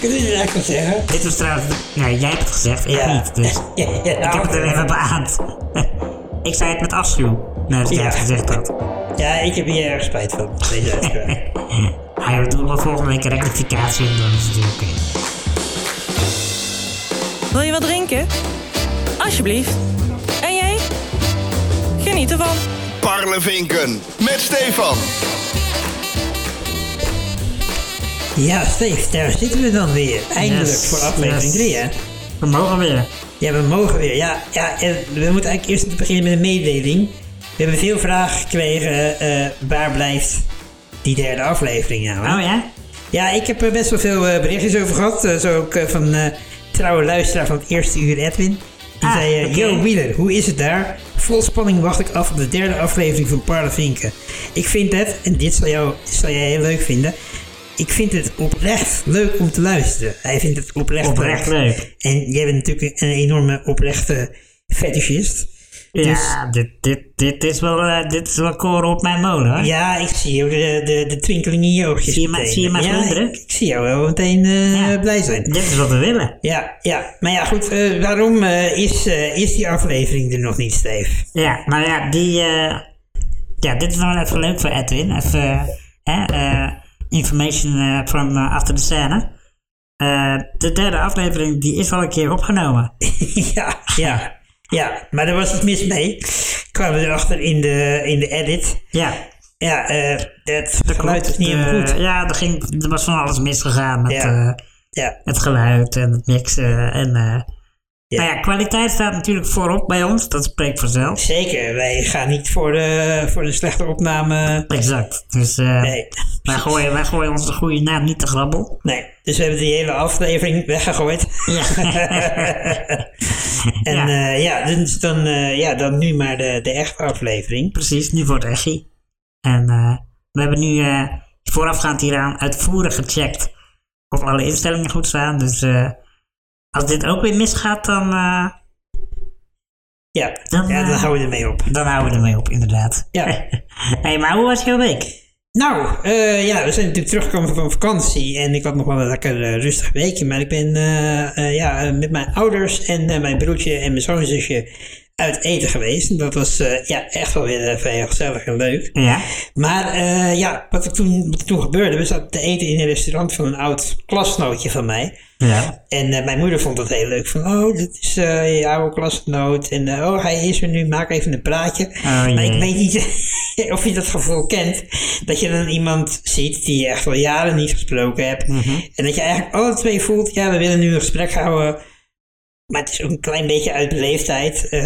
Kunnen jullie dat eigenlijk wel zeggen? Dit was trouwens... Ja, jij hebt het gezegd, ik Ja. niet. Dus Ja, ja, ik heb het er even beaamd. ik zei het met afschuw. Nadat jij Ja. het gezegd had. Ja, ik heb hier erg spijt van. Deze uitspraak. Ja, we doen wel volgende week een rectificatie en dan is het weer oké. Wil je wat drinken? Alsjeblieft. En jij? Geniet ervan. Parlevinken met Stefan. Ja, Steve, daar zitten we dan weer. Eindelijk Yes, voor aflevering yes. 3, hè? We mogen weer. Ja, we mogen weer. Ja, ja en we moeten eigenlijk eerst beginnen met een mededeling. We hebben veel vragen gekregen. eh, waar blijft die derde aflevering nou? hè? Oh ja? Ja, ik heb er best wel veel eh, berichtjes over gehad. eh, zo ook eh, van eh trouwe luisteraar van het eerste uur, Edwin. Die Ah, zei, eh, yo Wieler, hoe is het daar? Vol spanning wacht ik af op de derde aflevering van Parlevinken. Ik vind het, en dit zal, jou, dit zal jij heel leuk vinden... Ik vind het oprecht leuk om te luisteren. Hij vindt het oprecht, Oprecht leuk. En jij bent natuurlijk een enorme oprechte fetishist. Dus, Ja, dit, dit, dit, is wel, eh, dit is wel koren op mijn molen hoor. ja, ik zie jou de, de, de twinkeling in je oogjes Zie je meteen. zie je mij ja, ik, ik zie jou wel meteen eh, Ja. blij zijn. Dit is wat we willen. Ja, ja. Maar ja, goed. eh, waarom is, is die aflevering er nog niet, Steve? Ja, nou ja, die... ja, dit is wel even leuk voor Edwin. Even hè, information eh, from eh, achter de scène. Eh, de derde aflevering die is al een keer opgenomen. ja, ja. Ja, maar er was iets mis mee. Kwamen we erachter in de, in de edit. Ja, Ja, het geluid is niet helemaal goed. Ja, er, ging, er was van alles misgegaan met Ja. Ja, het geluid en het mixen. En, Ja. Nou ja, kwaliteit staat natuurlijk voorop bij ons. Dat spreekt vanzelf. zeker. Wij gaan niet voor de, voor de slechte opname. Exact. Dus eh, Nee. wij, gooien, wij gooien onze goede naam niet te grabbel. Nee, dus we hebben die hele aflevering weggegooid. Ja. En Ja. ja, ja dus dan, eh, ja, dan nu maar de, de echte aflevering. Precies, nu wordt Echi. En eh, we hebben nu eh, voorafgaand hieraan uitvoerig gecheckt of alle instellingen goed staan. Dus eh, als dit ook weer misgaat, dan, eh, Ja, Dan, ja, dan eh, houden we ermee op. dan houden we ermee op, inderdaad. Ja. hey, maar hoe was jouw week? Nou, eh, ja, we zijn natuurlijk teruggekomen van vakantie en ik had nog wel een lekker rustig weekje. Maar ik ben ja, met mijn ouders en mijn broertje en mijn schoonzusje uit eten geweest. Dat was eh, ja, echt wel weer even heel gezellig en leuk. Ja. Maar eh, ja, wat er, toen, wat er toen gebeurde, we zaten te eten in een restaurant van een oud klasgenootje van mij. Ja. En eh, mijn moeder vond het heel leuk. Van, oh, dit is eh, je oude klasgenoot. En eh, oh, hij is er nu, maak even een praatje. Oh, maar ik weet niet of je dat gevoel kent. Dat je dan iemand ziet die je echt al jaren niet gesproken hebt. Mhm. En dat je eigenlijk alle twee voelt, ja, we willen nu een gesprek houden. Maar het is ook een klein beetje uit beleefdheid. Eh,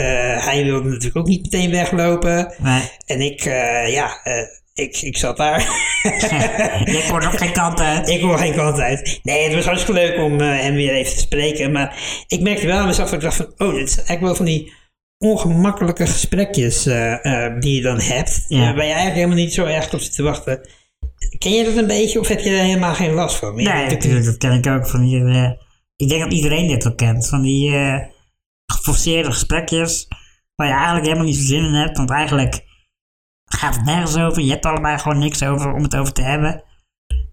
hij wilde natuurlijk ook niet meteen weglopen. Nee. En ik, eh, ja, eh, ik, ik zat daar. Jij kon ook geen kant uit. Ik hoor geen kant uit. Nee, het was hartstikke leuk om hem weer even te spreken. Maar ik merkte wel aan mezelf dat ik dacht van... Oh, dit is eigenlijk wel van die ongemakkelijke gesprekjes die je dan hebt. Ja. waar je eigenlijk helemaal niet zo erg op zit te wachten. Ken je dat een beetje of heb je daar helemaal geen last van? Nee, natuurlijk, dat ken ik ook. Van eh, ik denk dat iedereen dit wel kent. Van die eh, geforceerde gesprekjes waar je eigenlijk helemaal niet zo zin in hebt. Want eigenlijk gaat het nergens over. Je hebt allebei gewoon niks over om het over te hebben.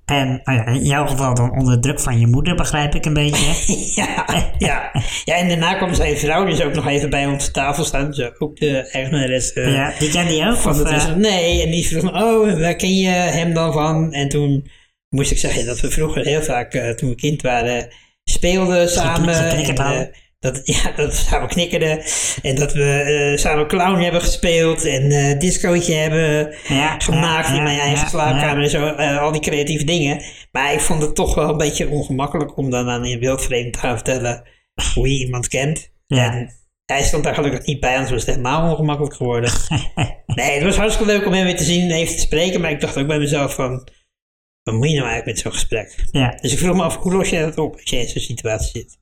En nou ja, in jouw geval dan onder druk van je moeder, begrijp ik een beetje. ja, ja. ja, en daarna kwam zijn vrouw dus ook nog even bij ons tafel staan. Dus ook de eigenares eh, ja, die ken die ook? van Of, restaurant. Nee, en die vroeg van, oh, waar ken je hem dan van? En toen moest ik zeggen dat we vroeger heel vaak, toen we kind waren, speelden samen. En, eh, dat, ja, dat we samen knikkerden. En dat we eh, samen clown hebben gespeeld en eh discootje hebben Ja, gemaakt in mijn eigen slaapkamer en zo. al die creatieve dingen. Maar ik vond het toch wel een beetje ongemakkelijk om dan aan een wildvreemd te gaan vertellen hoe je iemand kent. Ja. En hij stond daar gelukkig niet bij, anders was het helemaal ongemakkelijk geworden. nee, het was hartstikke leuk om hem weer te zien en even te spreken. Maar ik dacht ook bij mezelf van, wat moet je nou eigenlijk met zo'n gesprek? ja. Dus ik vroeg me af, hoe los jij dat op als je in zo'n situatie zit?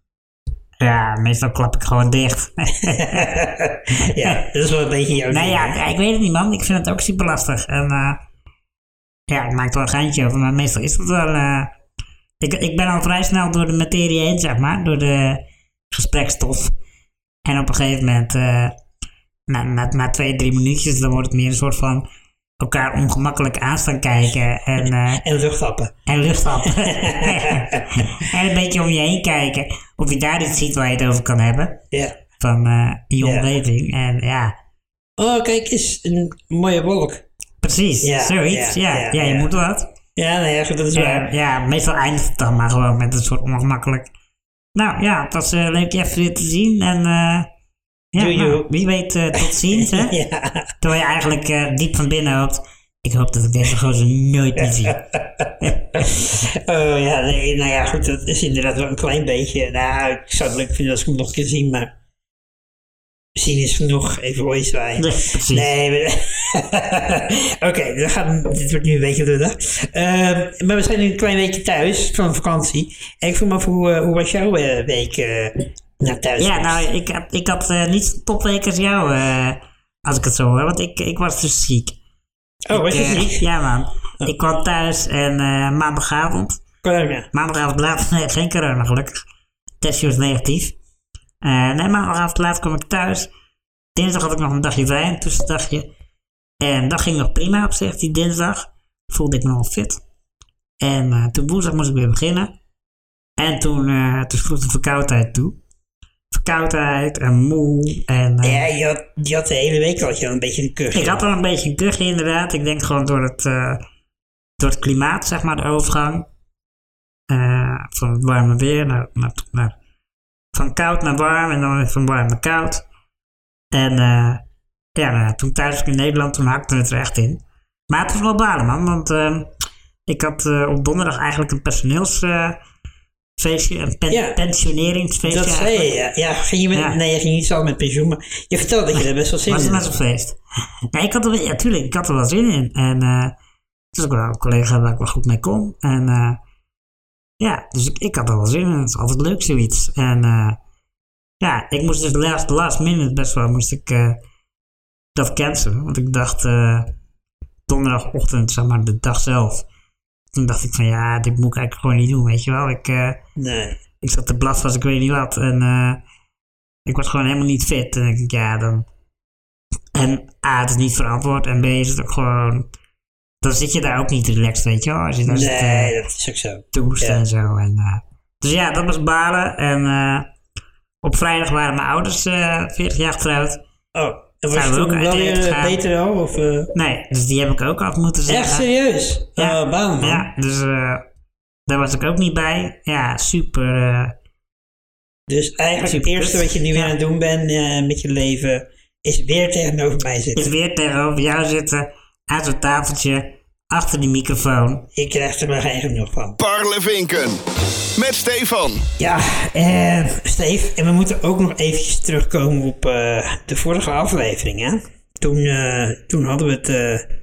ja, meestal klap ik gewoon dicht. ja, dat is wel een beetje jouw Nee, ding, ja, hè? ja, ik weet het niet, man. Ik vind het ook super lastig. En eh, ja, ik maak er wel een geintje over, maar meestal is het wel. eh, ik, ik ben al vrij snel door de materie heen, zeg maar, door de gesprekstof. En op een gegeven moment, eh, na, na, na twee, drie minuutjes, dan wordt het meer een soort van elkaar ongemakkelijk aan staan kijken en, eh, En luchthappen. en lucht happen. en een beetje om je heen kijken of je daar iets ziet waar je het over kan hebben. Ja. Van eh je Ja. omgeving. En ja, Oh, kijk eens, een mooie wolk. precies, Ja, zoiets. ja, Ja, je moet wat. Ja, nee, goed, dat is waar. Ja, meestal eindigt het dan maar gewoon met een soort ongemakkelijk. Nou ja, het was eh, leuk je even weer te zien. En eh, ja, nou, wie weet eh, tot ziens. Hè? Ja. Terwijl je eigenlijk eh, diep van binnen hoopt. Ik hoop dat ik deze gozer nooit meer zie. Oh ja, nee, nou ja, goed, dat is inderdaad wel een klein beetje. Nou, ik zou het leuk vinden als ik hem nog een keer zie, maar. Zien is genoeg, even ooit zwaaien. Nee, precies. Nee, we- oké, dit wordt nu een beetje lullig. Ehm, maar we zijn nu een klein weekje thuis van vakantie. En ik vroeg me af, hoe, eh, hoe was jouw week naar thuis? Ja, nou, ik, had- ik had eh, niet zo'n topweek als jou, eh, als ik het zo hoor. Want ik, ik was dus ziek. oh, was je Ik, eh, ziek? Ja, man. Ik kwam thuis en maandagavond. Corona. Maandagavond laat, nee, geen corona gelukkig. Testje was negatief. Nee, maandagavond laat kwam ik thuis. Dinsdag had ik nog een dagje vrij, een tussendagje. En dat ging nog prima op zich, die dinsdag. Voelde ik me nog fit. En eh, toen woensdag moest ik weer beginnen. En toen, eh toen sloeg de verkoudheid toe. Verkoudheid en moe. En, eh, Ja, je had, je had de hele week al, je een beetje een kuch. ik had al een beetje een kuchje inderdaad. Ik denk gewoon door het, eh, door het klimaat, zeg maar, de overgang. Eh, van het warme weer naar, naar, naar- van koud naar warm en dan weer van warm naar koud. En ja, nou ja, toen thuis in Nederland, toen hakte het er echt in. Maar het was wel balen, man, want ik had op donderdag eigenlijk een personeelsfeestje, een pen- Ja. Dat zei je, ja. ja ging je met, Ja. Nee, je ging niet zo met pensioen, maar je vertelde dat je er best wel zin Was in het had. zo'n feest? Ja, ik had er, ja, tuurlijk, ik had er wel zin in. En eh het was ook wel een collega waar ik wel goed mee kon. En eh, ja, dus ik, ik had er wel zin in. Het is altijd leuk zoiets. En eh, ja, ik moest dus last, last minute best wel moest ik dat cancelen. Want ik dacht donderdagochtend, zeg maar de dag zelf. Toen dacht ik van ja, dit moet ik eigenlijk gewoon niet doen, weet je wel. Ik, eh, Nee. ik zat te blaffen als ik weet niet wat. En eh, ik was gewoon helemaal niet fit. En ik denk, ja, dan... En A, het is niet verantwoord. En B, is het ook gewoon... Dan zit je daar ook niet relaxed, weet je wel. Als je daar zit Nee, eh, dat is ook zo. te hoesten Ja. en zo. En, dus ja, dat was balen. En op vrijdag waren mijn ouders eh 40 jaar getrouwd. Oh, en was Zijn je we ook uit wel weer eh, beter al? Of, eh? Nee, dus die heb ik ook af moeten zeggen. Echt serieus? Ja. Oh, baan, man. Ja, dus eh, daar was ik ook niet bij. Ja, super... eh, Dus eigenlijk het eerste kut. wat je nu weer Ja. aan het doen bent eh, met je leven, is weer tegenover mij zitten. is weer tegenover jou zitten, aan zo'n tafeltje, achter die microfoon. Ik krijg er maar geen genoeg van. Parlevinken. Met Stefan. Ja, eh, Steve, en we moeten ook nog eventjes terugkomen op eh, de vorige aflevering, hè? Toen, eh, toen hadden we het, eh,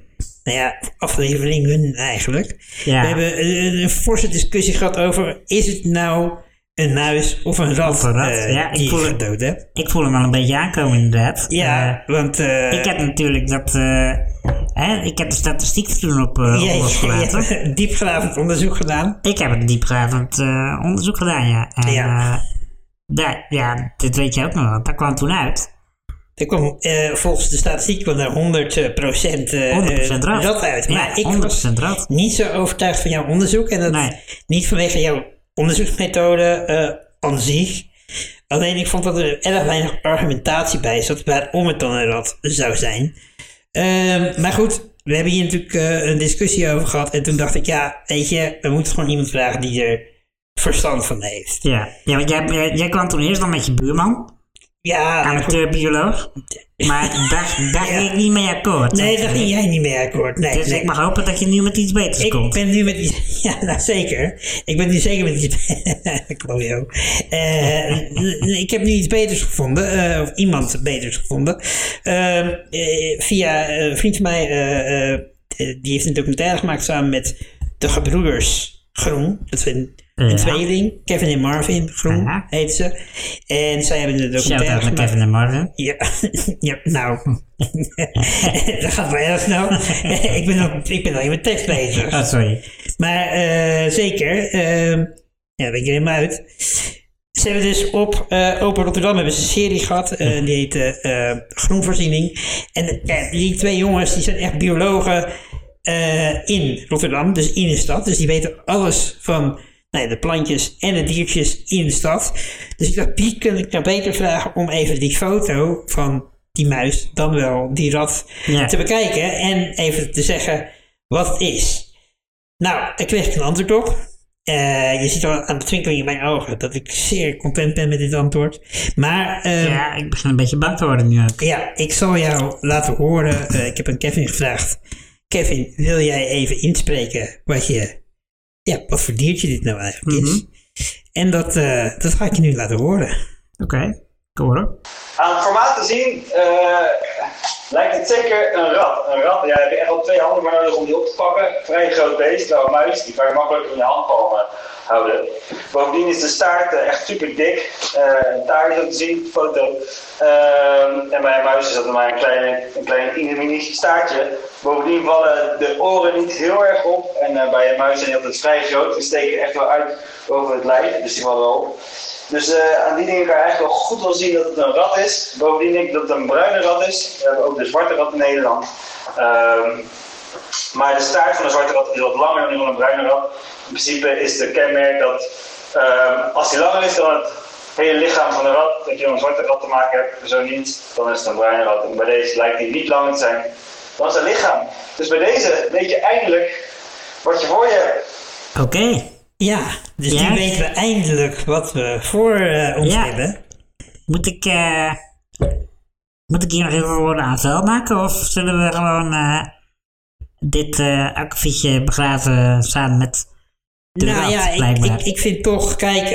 nou ja, afleveringen eigenlijk. Ja. We hebben een forse discussie gehad over, is het nou een muis of een rat, Of een rat, eh, ja, ik je voel gedood hebt? Ik voel hem al een beetje aankomen inderdaad. Ja, want... eh, Eh, ik heb natuurlijk dat... eh, hè, ik heb de statistiek toen op jij- losgelaten. een diepgravend onderzoek gedaan. Ik heb een diepgravend eh, onderzoek gedaan, ja. En, Ja. eh, daar, ja, dit weet je ook nog wel. Dat kwam toen uit. Er kwam eh, volgens de statistiek kwam er 100% procent, eh, 100% rat. rat uit. Maar Ja, ik 100% was rat. niet zo overtuigd van jouw onderzoek. En dat Nee. niet vanwege jouw onderzoeksmethode eh aan zich. Alleen ik vond dat er erg weinig argumentatie bij zat waarom het dan rat zou zijn. Ehm, maar goed, we hebben hier natuurlijk eh, een discussie over gehad. En toen dacht ik, ja, weet je, we moeten gewoon iemand vragen die er verstand van heeft. Ja, ja want jij, jij kwam toen eerst dan met je buurman, Ja, amateurbioloog. Maar daar, daar ging ik niet mee akkoord. nee, daar ging jij niet mee akkoord. Nee, Dus nee. ik mag hopen dat je nu met iets beters Ik komt. ben nu met iets... Ja, nou zeker. Ik ben nu zeker met iets... Klojo. Eh, ik heb nu iets beters gevonden. eh, of iemand beters gevonden. Eh, eh, via een vriend van mij... die heeft een documentaire gemaakt samen met de gebroeders Groen. Dat zijn een Ja. tweeling. Kevin en Marvin Groen heet ze. En zij hebben de documentaire gemaakt. Kevin en Marvin. Ja, ja nou. dat gaat wel erg snel. ik, ben ik ben nog in mijn tekst bezig. Oh, sorry. Maar eh, zeker, ehm ja, ben ik er helemaal uit. Ze hebben dus op eh, Open Rotterdam hebben ze een serie gehad. eh, die heet eh, Groenvoorziening. En die twee jongens die zijn echt biologen in Rotterdam. Dus in de stad. Dus die weten alles van nou ja, de plantjes en de diertjes in de stad. Dus ik dacht, wie kan ik nou beter vragen om even die foto van die muis, dan wel die rat, Ja. te bekijken. En even te zeggen wat het is. Nou, daar kreeg ik een antwoord op. Eh, je ziet al aan de twinkeling in mijn ogen dat ik zeer content ben met dit antwoord. Maar eh, ja. Ja, ik begin een beetje bang te worden nu ook. ik zal jou laten horen. Eh, ik heb aan Kevin gevraagd. Kevin, wil jij even inspreken wat, je, ja, wat voor diertje dit nou eigenlijk is? En dat, eh, dat ga ik je nu laten horen. Oké, ik hoor hem. Aan het formaat te zien eh, lijkt het zeker een rat. Een rat, ja, heb je echt wel twee handen voor nodig om die op te pakken. Vrij groot beest, wel een muis, die je makkelijk in je handpalmen houden. Bovendien is de staart eh, echt super dik. Eh een taart zo te zien, foto. Ehm, en bij een muis is dat maar een klein, een klein mini staartje. Bovendien vallen de oren niet heel erg op. En eh, bij een muis zijn die altijd vrij groot. Die steken echt wel uit over het lijf, dus die vallen wel op. Dus eh, aan die dingen kan je eigenlijk wel goed wel zien dat het een rat is. Bovendien denk ik dat het een bruine rat is. We hebben ook de zwarte rat in Nederland. Ehm, maar de staart van de zwarte rat is wat langer dan die van een bruine rat. In principe is de kenmerk dat ehm, als die langer is dan het hele lichaam van de rat, dat je een zwarte rat te maken hebt. Zo niet, dan is het een bruine rat. En bij deze lijkt die niet langer te zijn dan zijn lichaam. Dus bij deze weet je eindelijk wat je voor je hebt. Oké, Ja, dus Ja. nu weten we eindelijk wat we voor eh, ons Ja. hebben. moet ik, eh, moet ik hier nog even woorden aan vuil maken? Of zullen we gewoon eh, dit uh, akkefietje begraven samen met de nou rat, ja, ik, ik, ik vind toch, kijk,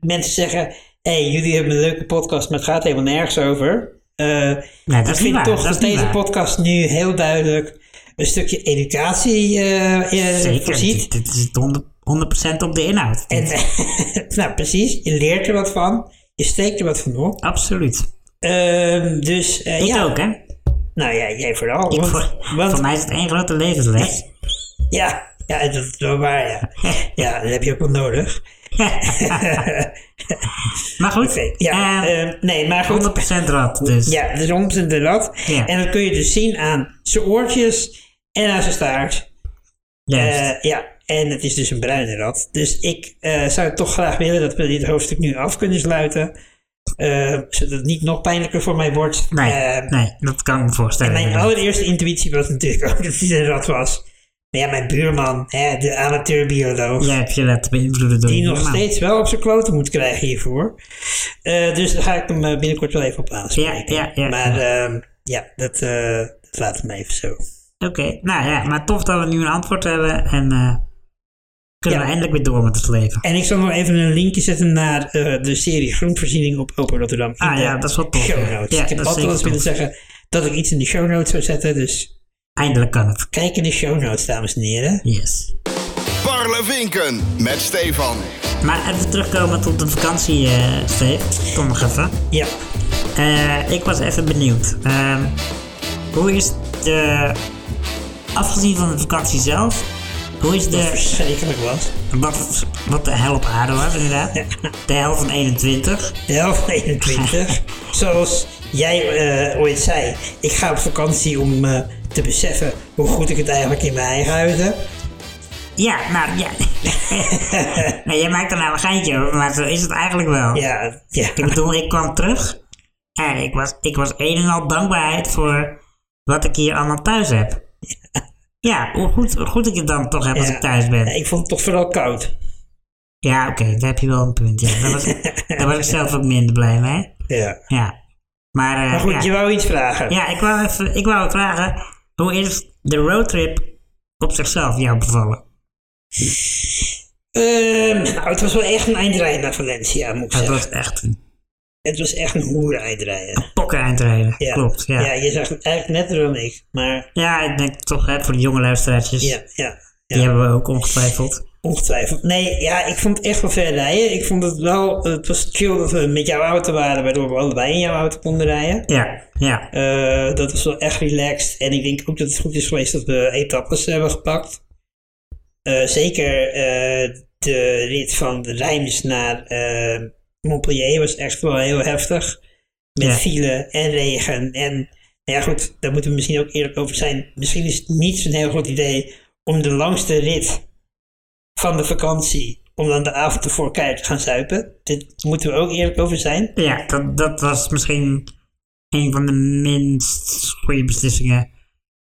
mensen zeggen, hé, hey, jullie hebben een leuke podcast, maar het gaat helemaal nergens over. Nee, ik vind waar. toch dat deze waar. podcast nu heel duidelijk een stukje educatie eh, Zeker, voorziet. dit, dit is 100%, 100% op de inhoud. En, nou, precies, je leert er wat van, je steekt er wat van op. Absoluut. Ehm, dus eh, Ik ja, ook, hè? nou ja, jij vooral. Want, voor, want- voor mij is het één grote levensles. ja, ja, dat is wel waar, ja. ja, dat heb je ook wel nodig. maar goed, ja, eh, eh, nee, maar goed. 100% rat, dus. Ja, romp en de rat. Ja. En dat kun je dus zien aan zijn oortjes en aan zijn staart. Juist. Eh, ja, en het is dus een bruine rat. Dus ik eh, zou toch graag willen dat we dit hoofdstuk nu af kunnen sluiten. eh, zodat het niet nog pijnlijker voor mij wordt. nee, Eh, nee, dat kan ik me voorstellen. Mijn allereerste intuïtie was natuurlijk ook dat hij een rat was. Maar ja, mijn buurman, hè, de amateurbioloog. Jij hebt je laten beïnvloeden door Die nog buurman. steeds wel op zijn kloten moet krijgen hiervoor. Dus daar ga ik hem binnenkort wel even op aanspreken. Ja, ja, ja, maar ja. ehm, ja, dat, dat laat me even zo. Oké, nou ja, maar tof dat we nu een antwoord hebben en kunnen Ja. we eindelijk weer door met het leven. En ik zal nog even een linkje zetten naar eh, de serie Groenvoorziening op Open Rotterdam. Ah ja, dat is wel tof. Show notes. Ja, ik heb altijd wel eens zeker willen zeggen dat ik iets in de show notes zou zetten. Dus Eindelijk kan het. kijk in de show notes, dames en heren. Yes. Parlevinken met Stefan. Maar even terugkomen tot de vakantie, eh Steve. Kom nog even. Ja, Eh, ik was even benieuwd. Ehm, hoe is de... Afgezien van de vakantie zelf, hoe is de... verschrikkelijk was. Wat, wat de hel op aarde was, inderdaad. De hel van 21. De helft van 21. Zoals jij eh, ooit zei, ik ga op vakantie om eh, te beseffen hoe goed ik het eigenlijk in mijn eigen huis heb. Ja, nou ja. nee, jij maakt er nou een geintje over, maar zo is het eigenlijk wel. Ja, ja. Ik bedoel, ik kwam terug en ik was, ik was een en al dankbaarheid voor wat ik hier allemaal thuis heb. Ja, hoe goed, goed ik het dan toch heb als Ja. ik thuis ben. Ik vond het toch vooral koud. Ja, oké, daar heb je wel een punt. Ja. Daar, was, daar was ik zelf ook minder blij mee. Ja. Ja. Maar, eh, Maar goed, ja. je wou iets vragen. ja, ik wou, even, ik wou vragen, hoe is de roadtrip op zichzelf jou bevallen? Ehm, nou, het was wel echt een eindrijden naar Valencia, moet ik Het zeggen. was echt een Het was echt een hoer eindrijden. pokken eindrijden. Ja. Klopt, ja. ja, je zag het eigenlijk net dan ik. Maar Ja, ik denk toch hè, voor de jonge luisteraartjes. ja, ja, Die hebben we ook ongetwijfeld. ongetwijfeld. Nee, ja, ik vond het echt wel ver rijden. Ik vond het wel, het was chill dat we met jouw auto waren, waardoor we allebei in jouw auto konden rijden. Ja, ja. Eh, dat was wel echt relaxed. En ik denk ook dat het goed is geweest dat we etappes hebben gepakt. Eh, zeker eh, de rit van Reims naar eh, Montpellier was echt wel heel heftig. Met Ja. file en regen. En nou ja, goed, daar moeten we misschien ook eerlijk over zijn. Misschien is het niet zo'n heel goed idee om de langste rit van de vakantie, om dan de avond ervoor keihard te gaan zuipen. Dit moeten we ook eerlijk over zijn. Ja, dat, dat was misschien een van de minst goede beslissingen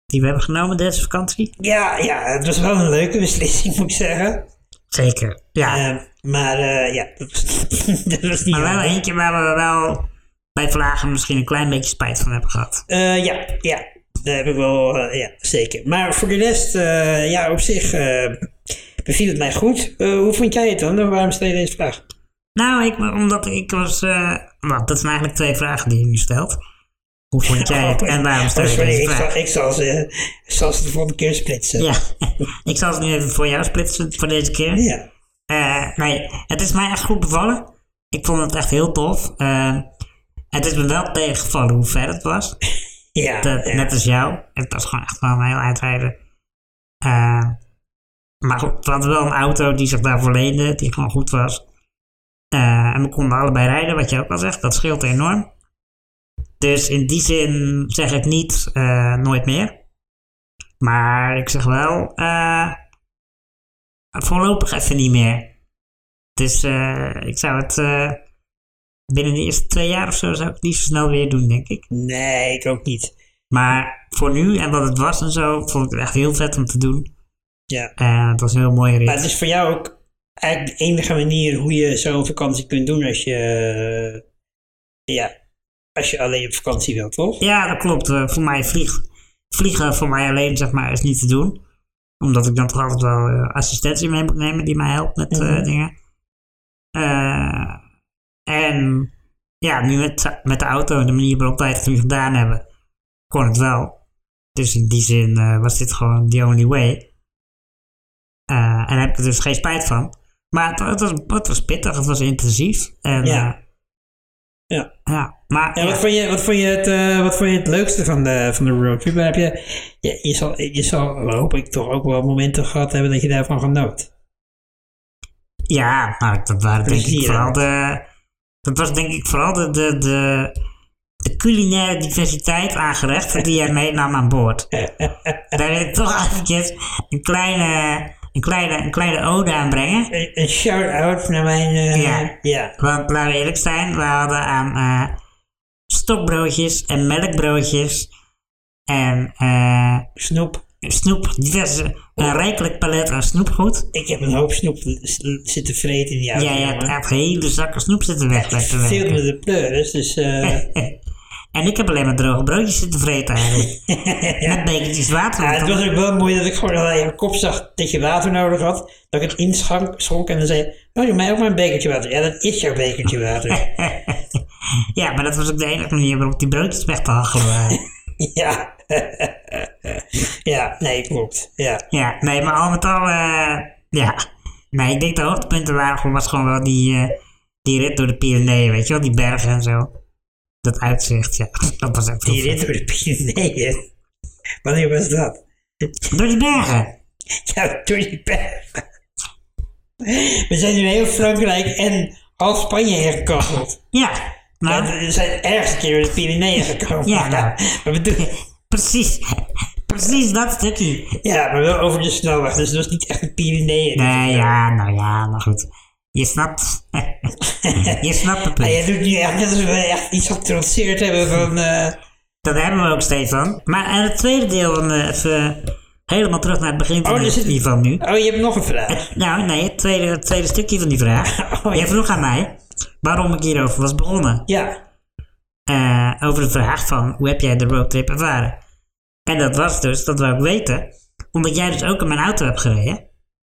die we hebben genomen deze vakantie. Ja, ja, het was wel een leuke beslissing, moet ik zeggen. Zeker. Ja, Eh, maar eh, ja, dat was, niet maar wel eentje waar we wel bij Vlagen misschien een klein beetje spijt van hebben gehad. Eh, ja, ja, daar heb ik wel, eh, ja, zeker. Maar voor de rest, ja, op zich beviel het mij goed. Hoe vond jij het dan? Waarom stel je deze vraag? Nou, ik, omdat ik was... nou, dat zijn eigenlijk twee vragen die je nu stelt. Hoe vond jij het en waarom stel Oh, je sorry, deze ik vraag? zal, ik zal, ze, ik zal ze de volgende keer splitsen. Ja, ik zal het nu even voor jou splitsen voor deze keer. Ja. Eh, nee, het is mij echt goed bevallen. Ik vond het echt heel tof. Eh, het is me wel tegengevallen hoe ver het was. Ja, Dat, ja. Net als jou. Het was gewoon echt wel een heel uitrijden. Eh, maar goed, we hadden wel een auto die zich daarvoor leende, die gewoon goed was. En we konden allebei rijden, wat je ook al zegt. Dat scheelt enorm. Dus in die zin zeg ik niet nooit meer. Maar ik zeg wel, eh, voorlopig even niet meer. Dus eh, ik zou het eh, binnen de eerste twee jaar of zo zou ik het niet zo snel weer doen, denk ik. Nee, ik ook niet. Maar voor nu en wat het was en zo, vond ik het echt heel vet om te doen. Ja. En het was een heel mooie rit. Maar het is voor jou ook eigenlijk de enige manier hoe je zo'n vakantie kunt doen als je, eh, ja, als je alleen op vakantie wilt, toch? Ja, dat klopt. Eh, voor mij vlieg, vliegen voor mij alleen zeg maar is niet te doen. Omdat ik dan toch altijd wel eh, assistentie mee moet nemen die mij helpt met eh, Mhm. dingen. Eh, en ja, nu met, met de auto en de manier waarop wij het nu gedaan hebben, kon het wel. Dus in die zin was dit gewoon the only way. En daar heb ik er dus geen spijt van. Maar het, het was, het was pittig, het was intensief. En, Ja. Ja. ja, maar wat, vond je, wat, vond je het, eh, wat vond je het leukste van de, van de roadtrip? Heb je, je, je, zal, je zal, hoop ik, toch ook wel momenten gehad hebben dat je daarvan genoot. Ja, nou, dat waren denk ik vooral de. Dat was denk ik vooral de, de, de, de culinaire diversiteit aan gerechten die jij meenam aan boord. Daar wil ik toch eventjes een kleine, een kleine, een kleine ode aan brengen. Een, een shout-out naar mijn... eh, Ja. ja. Want laten we eerlijk zijn, we hadden aan eh, stokbroodjes en melkbroodjes en eh, Snoep. snoep, diverse, een rijkelijk palet aan snoepgoed. Ik heb een hoop snoep zitten vreten in die auto. Jij hebt jongen. echt hele zakken snoep zitten weg. Het verveelde me de pleuris, dus... En ik heb alleen maar droge broodjes zitten vreten eigenlijk. Met bekertjes water. Ja, het was ook wel mooi dat ik gewoon aan je kop zag dat je water nodig had. Dat ik het inschonk schonk en dan zei oh doe mij ook maar een bekertje water. Ja, dat is jouw bekertje water. Ja, maar dat was ook de enige manier waarop die broodjes weg te hachelen waren. ja. ja, nee, klopt. Ja. ja, nee, maar al met al, eh, ja. Nee, ik denk de hoogtepunten waren gewoon, was gewoon wel die, eh, die rit door de Pyreneeën, weet je wel, die bergen en zo. Dat uitzicht, ja, dat was echt Die rit door de Pyreneeën. Wanneer was dat? Door die bergen. Ja, door die bergen. We zijn nu heel Frankrijk en half Spanje gekacheld. Ja, nou, Ja, we zijn ergens een keer door de Pyreneeën gekomen. Ja, nou. Maar we doen, precies, precies dat stukje. ja, maar wel over de snelweg, dus dat was niet echt de Pyreneeën. Nee, ja, nou ja, maar goed. Je snapt, je snapt het Ja, punt. jij doet nu echt net alsof we echt iets getrotseerd hebben van... eh, Dat hebben we ook, Stefan. Maar en het tweede deel, van, eh, even helemaal terug naar het begin van Oh, dus het- hiervan nu. Oh, je hebt nog een vraag. Nou, nee, het tweede, het tweede stukje van die vraag. Oh, ja. Jij vroeg aan mij waarom ik hierover was begonnen. Ja, Eh, over de vraag van, hoe heb jij de roadtrip ervaren? En dat was dus, dat wou ik weten, omdat jij dus ook in mijn auto hebt gereden.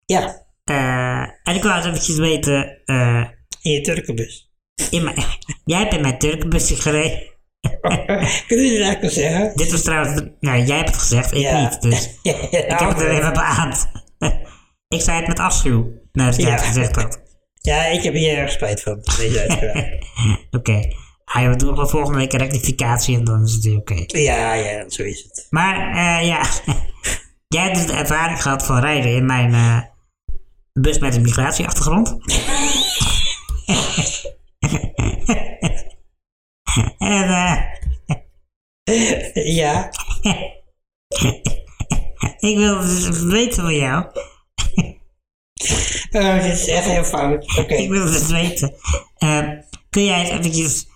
ja, Eh, en ik wou eens eventjes weten, eh, in je Turkenbus. in mijn, jij hebt in mijn Turkenbusje gereden. Kunnen jullie dat eigenlijk wel zeggen? Dit was trouwens, nou, jij hebt het gezegd, ik Ja. niet. Dus Ja, ik heb het er even beaamd. ik zei het met afschuw, nadat jij Ja. het gezegd had. Ja, ik heb hier erg spijt van, deze uitspraak. Oké. Ah, we doen volgende week een rectificatie en dan is het weer oké. ja, ja, zo is het. Maar eh, ja, jij hebt dus de ervaring gehad van rijden in mijn, eh, bus met een migratieachtergrond. en eh, Ja, ik wil dus weten van jou. oh, dit is echt heel fout. Oké. Ik wil dus weten. eh, kun jij eens eventjes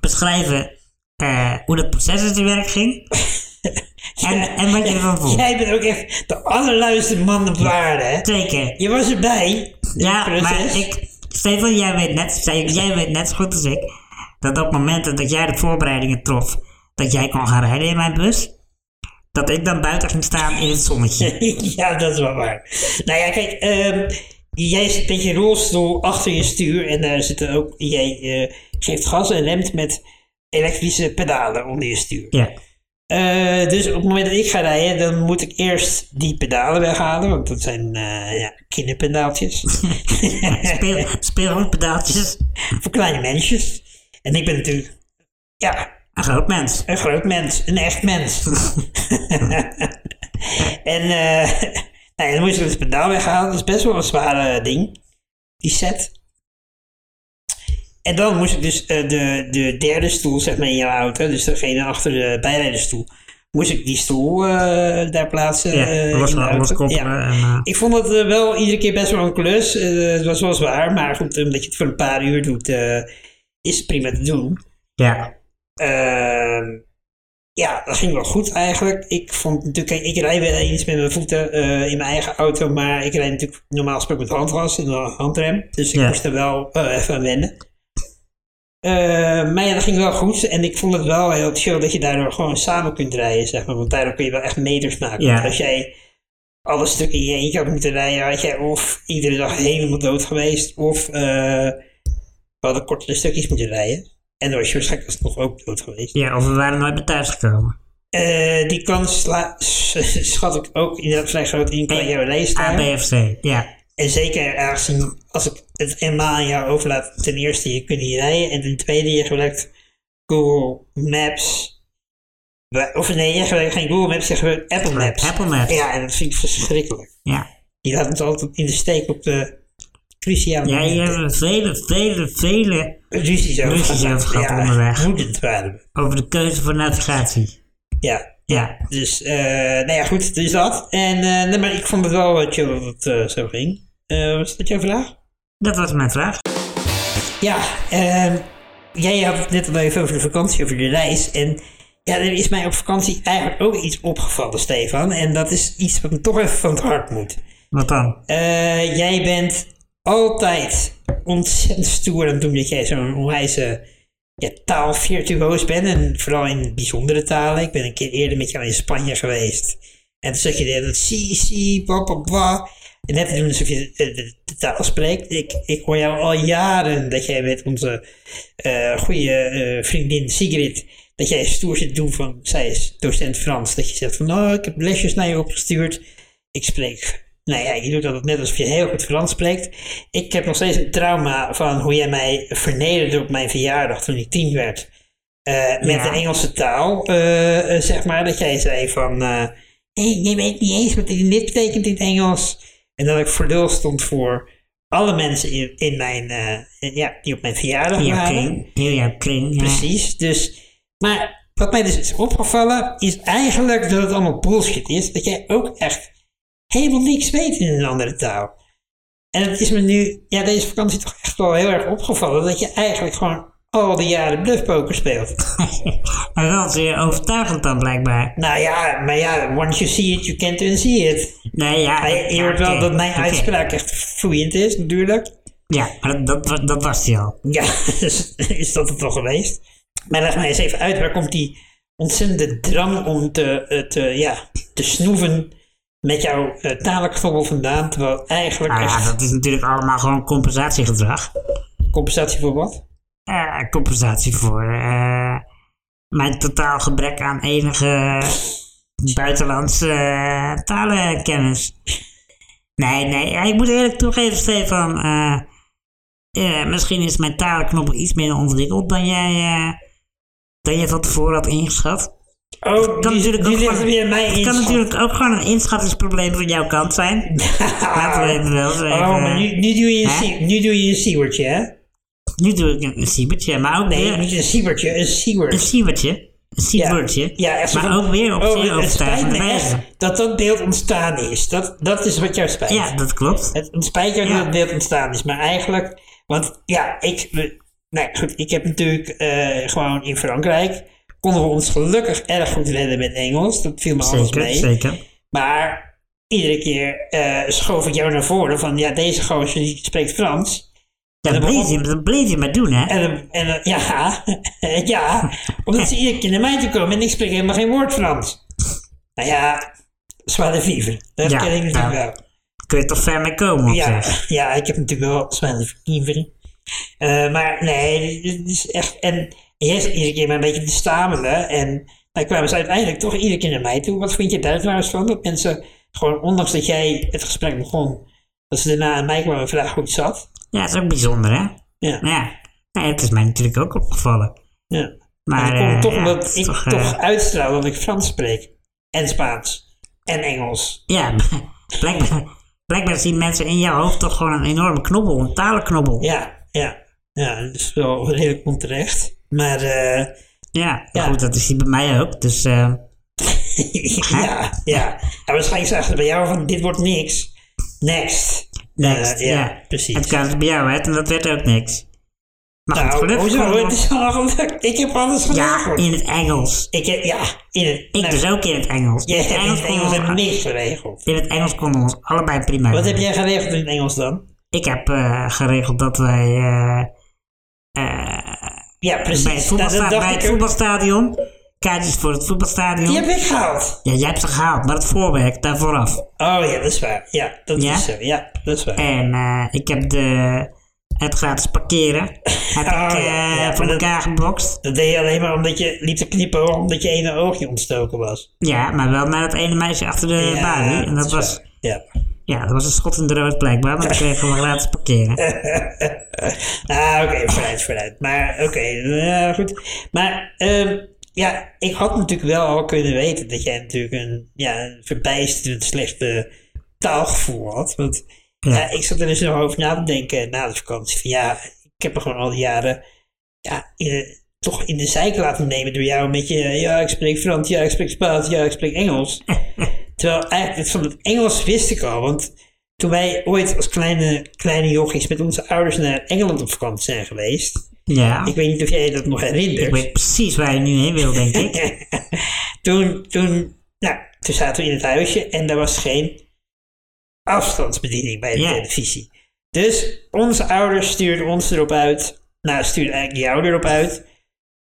beschrijven eh, hoe dat proces in zijn werk ging? En, en wat je ervan vond? Jij bent ook echt de allerluiste man op aarde, hè? Zeker. Je was erbij. Ja, maar ik... Stefan, jij weet, net, jij weet net zo goed als ik... dat op momenten dat jij de voorbereidingen trof... dat jij kon gaan rijden in mijn bus... dat ik dan buiten ging staan in het zonnetje. ja, dat is wel waar. Nou ja, kijk, ehm, jij zit met je rolstoel achter je stuur en daar zitten ook, jij eh, geeft gas en remt met elektrische pedalen onder je stuur. Ja. Eh, dus op het moment dat ik ga rijden, dan moet ik eerst die pedalen weghalen, want dat zijn eh ja, kinderpedaaltjes. Speel, speelgoedpedaaltjes. voor kleine mensjes. En ik ben natuurlijk, ja, Een groot mens. Een groot mens, een echt mens. en eh nou ja, dan moet je dus het pedaal weghalen. Dat is best wel een zware ding, die set. En dan moest ik dus eh, de, de derde stoel, zeg maar, in jouw auto, dus degene achter de bijrijderstoel, moest ik die stoel eh, daar plaatsen. Ja, eh, los, in de auto. loskoppelen. Ja. En, Ik vond het wel iedere keer best wel een klus. Het was wel zwaar, maar goed, omdat je het voor een paar uur doet, is het prima te doen. ja. Ehm, ja, dat ging wel goed eigenlijk. Ik vond natuurlijk, ik rijd wel eens met mijn voeten in mijn eigen auto, maar ik rijd natuurlijk normaal gesproken met handgas en een handrem. Dus ik Ja. moest er wel even aan wennen. Eh, maar ja, dat ging wel goed en ik vond het wel heel chill dat je daardoor gewoon samen kunt rijden, zeg maar. Want daardoor kun je wel echt meters maken. Ja. Want als jij alle stukken in je eentje had moeten rijden, had jij of iedere dag helemaal dood geweest, of eh we hadden kortere stukjes moeten rijden. En dan was je waarschijnlijk alsnog ook dood geweest. ja, of we waren nooit meer thuisgekomen. Eh, die kans schat ik ook inderdaad vrij groot in qua jouw A, leefstijl. B of C. Ja. En zeker aangezien als ik het eenmaal aan jou overlaat, ten eerste je kunt niet rijden en ten tweede je gebruikt Google Maps. Of nee, je gebruikt geen Google Maps, je gebruikt Apple Maps. Apple Maps. Ja, en dat vind ik verschrikkelijk. Ja. Die laat ons altijd in de steek op de cruciale Ja, hebben we vele, vele, vele ruzies over gehad. ja, onderweg. Woedend waren we. over de keuze voor navigatie. Ja, Ja. Dus, eh nou ja, goed, dus dat. En, eh, nee, maar ik vond het wel wat chill dat het eh, zo ging. Eh, was dat jouw vraag? Dat was mijn vraag. Ja, ehm, jij had het net al even over de vakantie, over de reis. En ja, er is mij op vakantie eigenlijk ook iets opgevallen, Stefan. En dat is iets wat me toch even van het hart moet. Wat dan? Eh, jij bent altijd ontzettend stoer aan het doen dat jij zo'n onwijze ja, taalvirtuoos bent. En vooral in bijzondere talen. Ik ben een keer eerder met jou in Spanje geweest. En toen zat je daar dat si, si, ba. En net te doen alsof je de, de- taal spreekt. Ik, ik hoor jou al jaren dat jij met onze eh goede eh, vriendin Sigrid... dat jij stoer zit doen van... zij is docent Frans. Dat je zegt van... oh, ik heb lesjes naar je opgestuurd. Ik spreek... Nou ja, je doet dat net alsof je heel goed Frans spreekt. Ik heb nog steeds een trauma van hoe jij mij vernederde op mijn verjaardag toen ik tien werd. Eh, met Ja. de Engelse taal, eh, eh, zeg maar. Dat jij zei van... eh hey, je weet niet eens wat dit betekent in het Engels. En dat ik voor lul stond voor alle mensen in, in mijn, eh, ja, die op mijn verjaardag jouw waren. kring. Heel jouw kring. ja. Precies. Dus, maar wat mij dus is opgevallen, is eigenlijk dat het allemaal bullshit is. Dat jij ook echt helemaal niks weet in een andere taal. En het is me nu, ja, deze vakantie toch echt wel heel erg opgevallen. Dat je eigenlijk gewoon al die jaren bluffpoker speelt. Maar wel zeer overtuigend dan blijkbaar. nou ja, maar ja, once you see it, you can't unsee it. Nee, ja. Je, je ja, hoort wel dat mijn uitspraak echt vloeiend is, natuurlijk. Ja, maar dat, dat, dat was die al. Ja, dus is dat het toch geweest. Maar leg mij eens even uit, waar komt die ontzettende drang om te, eh, te, ja, te snoeven met jouw uh, talenknobbel vandaan, terwijl eigenlijk Nou ja, echt dat is natuurlijk allemaal gewoon compensatiegedrag. compensatie voor wat? Eh, compensatie voor eh, mijn totaal gebrek aan enige buitenlandse eh, talenkennis. Nee, nee, ik moet eerlijk toegeven, Stefan. misschien is mijn talenknobbel iets minder ontwikkeld dan jij, dan jij van tevoren had ingeschat. Oh, kan die, natuurlijk die ook ligt gewoon- Het kan natuurlijk ook gewoon een inschattingsprobleem van jouw kant zijn. Laten we even wel zeggen. Oh, maar nu, nu doe je nu doe je siewertje, hè? Nu doe ik een, een siebertje, maar ook Nee, weer niet een siewertje, een een siebertje. Een siebertje. Ja, echt zo maar van- ook weer op Oh, zeer het spijt overtuigende me wijze. echt dat dat beeld ontstaan is. Dat, dat is wat jou spijt. Ja, dat klopt. Het, spijt jou Ja. dat het beeld ontstaan is, maar eigenlijk, want ja, ik, nee, goed, ik heb natuurlijk eh, gewoon in Frankrijk, konden we ons gelukkig erg goed redden met Engels, dat viel me alles Zeker, mee. zeker. Maar iedere keer eh, schoof ik jou naar voren van, ja, deze gozer die spreekt Frans. Ja, dat dan bleef, je, dat bleef je maar doen, hè? En, en ja, ja, omdat ze iedere keer naar mij toe komen en ik spreek helemaal geen woord Frans. Nou ja, zwaar de viever, dat Ja, ken ik natuurlijk wel. Kun je toch ver mee komen Ja, ja, ik heb natuurlijk wel zwaar de Eh maar nee, dit is echt. En jij zat iedere keer maar een beetje te stamelen. En dan kwamen ze uiteindelijk toch iedere keer naar mij toe. Wat vind je daar trouwens van? Dat mensen gewoon, ondanks dat jij het gesprek begon, dat ze daarna aan mij kwamen vragen hoe het zat. Ja, dat is ook bijzonder, hè? Ja, Ja. ja, het is mij natuurlijk ook opgevallen. ja. Maar en dat komt eh, toch omdat ik toch, toch, eh, uitstraal dat ik Frans spreek. En Spaans. En Engels. ja, blijkbaar, blijkbaar zien mensen in jouw hoofd toch gewoon een enorme knobbel, een talenknobbel. Ja, ja. Ja, dat is wel redelijk onterecht. Maar eh Ja, goed, dat is die bij mij ook. Dus eh, ja, ja. En waarschijnlijk zagen ze bij jou van dit wordt niks. Next. Next, Eh, ja. ja, precies. Het kan bij jou, hè? En dat werd ook niks. Maar goed, Nou, gelukkig hoezo? kwam Het is al gelukt. Ik heb alles Ja, geregeld. in het Engels. Ik heb, ja, in het... Ik nou, dus ook in het Engels. Jij In het hebt in het Engels heb niks geregeld. In het Engels konden we ons allebei prima Wat heb jij geregeld in het Engels dan? Ik heb eh, geregeld dat wij eh, Ja, precies. bij, het Nou, voetbalsta- bij het voetbalstadion, kaartjes voor het voetbalstadion. Die heb ik gehaald. Ja, jij hebt ze gehaald, maar het voorwerk daar vooraf. Oh ja, dat is waar. Ja, dat Ja? is zo. Ja, dat is waar. En eh, ik heb de, het gratis parkeren heb Oh, ik, eh, ja, ja, voor maar dat- elkaar gebokst. Dat deed je alleen maar omdat je liep te knippen omdat je ene oogje ontstoken was. Ja, maar wel naar het ene meisje achter de Ja, balie. En dat was. Ja. ja, dat was een schot in de rood blijkbaar, want ik kreeg gewoon gratis parkeren. ah, oké, vooruit, vooruit. Maar oké, ja, goed. Maar ehm, ja, ik had natuurlijk wel al kunnen weten dat jij natuurlijk een, ja, een verbijsterend slechte taalgevoel had. Want Ja. ja. ik zat er dus nog over na te denken na de vakantie. Van ja, ik heb er gewoon al die jaren ja, in toch in de zijk laten nemen door jou met je, ja, ik spreek Frans, ja, ik spreek Spaans, ja, ik spreek Engels. Terwijl eigenlijk van het Engels wist ik al, want toen wij ooit als kleine, kleine jochies met onze ouders naar Engeland op vakantie zijn geweest, Ja, ik weet niet of jij dat nog herinnert. ik weet precies waar je nu heen wil, denk ik. toen, toen, nou, toen zaten we in het huisje en er was geen afstandsbediening bij de Ja. televisie. Dus onze ouders stuurden ons erop uit, nou stuurden eigenlijk jou erop uit,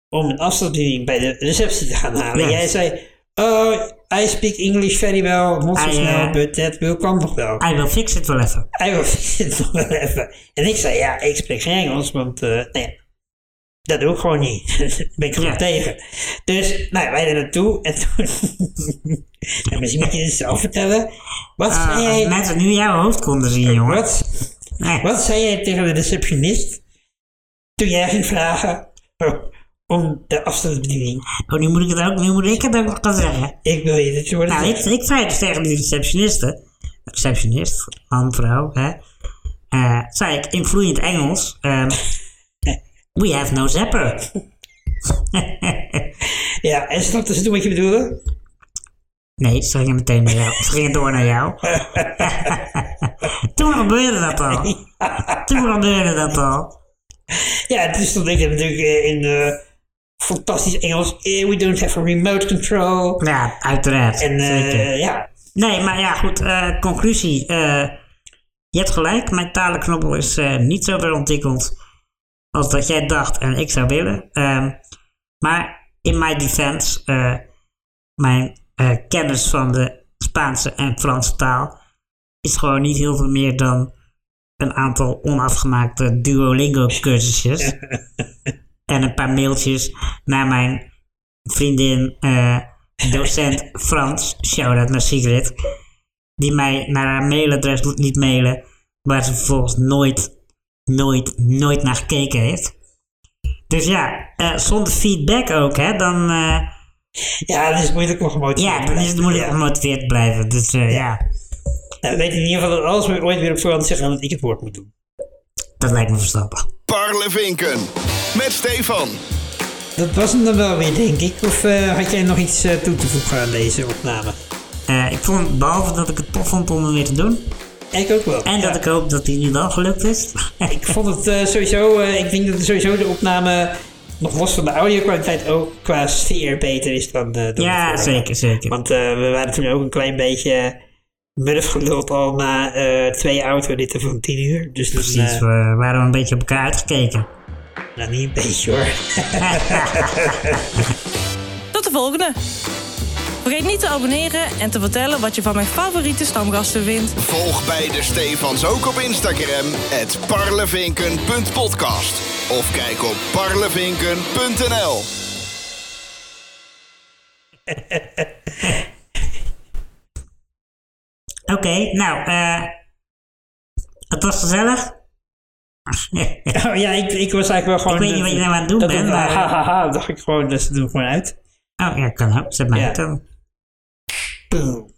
om een afstandsbediening bij de receptie te gaan halen. Ja. Jij zei, oh, I speak English very well, not so I, snel, uh, but that will kan nog wel. Hij wil fix het wel even. Hij wil het nog wel even. En ik zei, ja, ik spreek geen Engels, want eh, nee, dat doe ik gewoon niet. Daar ben ik gewoon Ja. tegen. Dus, nou, wij er naartoe en toen... nou, misschien moet je het zelf vertellen. Wat Ah, zei jij... mensen nu jouw hoofd konden zien, jongen. Wat, Nee. wat zei jij tegen de receptionist toen jij ging vragen om de afstandsbediening? Oh, nu moet ik het ook, nu moet ik het ook nog gaan zeggen. Ik wil je dit horen Nou, ik, ik zei dus tegen die receptioniste, receptionist, man, vrouw, hè, eh, zei ik in vloeiend Engels, ehm, we have no zapper. Ja, en snapte ze toen wat je bedoelde? Nee, ze gingen meteen naar jou. Ze gingen door naar jou. Toen gebeurde dat al. Toen gebeurde dat al. Ja, toen stond ik er natuurlijk eh, in eh, fantastisch Engels. eh, We don't have a remote control. Ja, uiteraard. En ja, Nee, maar ja, goed. conclusie. je hebt gelijk. Mijn talenknobbel is niet zo ver ontwikkeld als dat jij dacht en ik zou willen. Ehm, maar in my defense, eh, mijn eh, kennis van de Spaanse en Franse taal is gewoon niet heel veel meer dan een aantal onafgemaakte Duolingo-cursusjes. en een paar mailtjes naar mijn vriendin, eh, docent Frans, shout-out naar Sigrid, die mij naar haar mailadres liet mailen, waar ze vervolgens nooit, nooit, nooit naar gekeken heeft. Dus ja, eh, zonder feedback ook, hè, dan, eh, Ja, dat is moeilijk om gemotiveerd Ja, te dan is het blijven. moeilijk Ja. om gemotiveerd te blijven. Dus eh, ja, Nou, we weten in ieder geval dat alles weer ooit weer op voorhand zeggen dat ik het woord moet doen. dat lijkt me verstandig. Parlevinken. Met Stefan. Dat was hem dan wel weer, denk ik. Of eh, had jij nog iets eh, toe te voegen aan deze opname? Eh, ik vond, behalve dat ik het tof vond om hem weer te doen. Ik ook wel. En Ja. dat ik hoop dat hij nu wel gelukt is. Ik vond het eh, sowieso, eh, ik denk dat sowieso de opname, nog los van de audio-kwaliteit, ook qua sfeer beter is dan, eh dan de ja, zeker, zeker. Want eh, we waren toen ook een klein beetje murf geluld al na eh, twee autoritten van tien uur. Dus dan, Precies, eh, we waren een beetje op elkaar uitgekeken. nou niet een beetje hoor. Tot de volgende. Vergeet niet te abonneren en te vertellen wat je van mijn favoriete stamgasten vindt. Volg beide Stefans ook op Instagram. Het parlevinken.podcast. Of kijk op parlevinken.nl. Oké, nou, eh. het was gezellig. oh ja, ik, ik was eigenlijk wel gewoon... Ik weet niet wat je nou aan het doen bent, dat- maar- ha, ha, ha, dacht ik gewoon, dus doe ik gewoon uit. Oh ja, kan ook. Zet mij Ja. uit dan. Boom.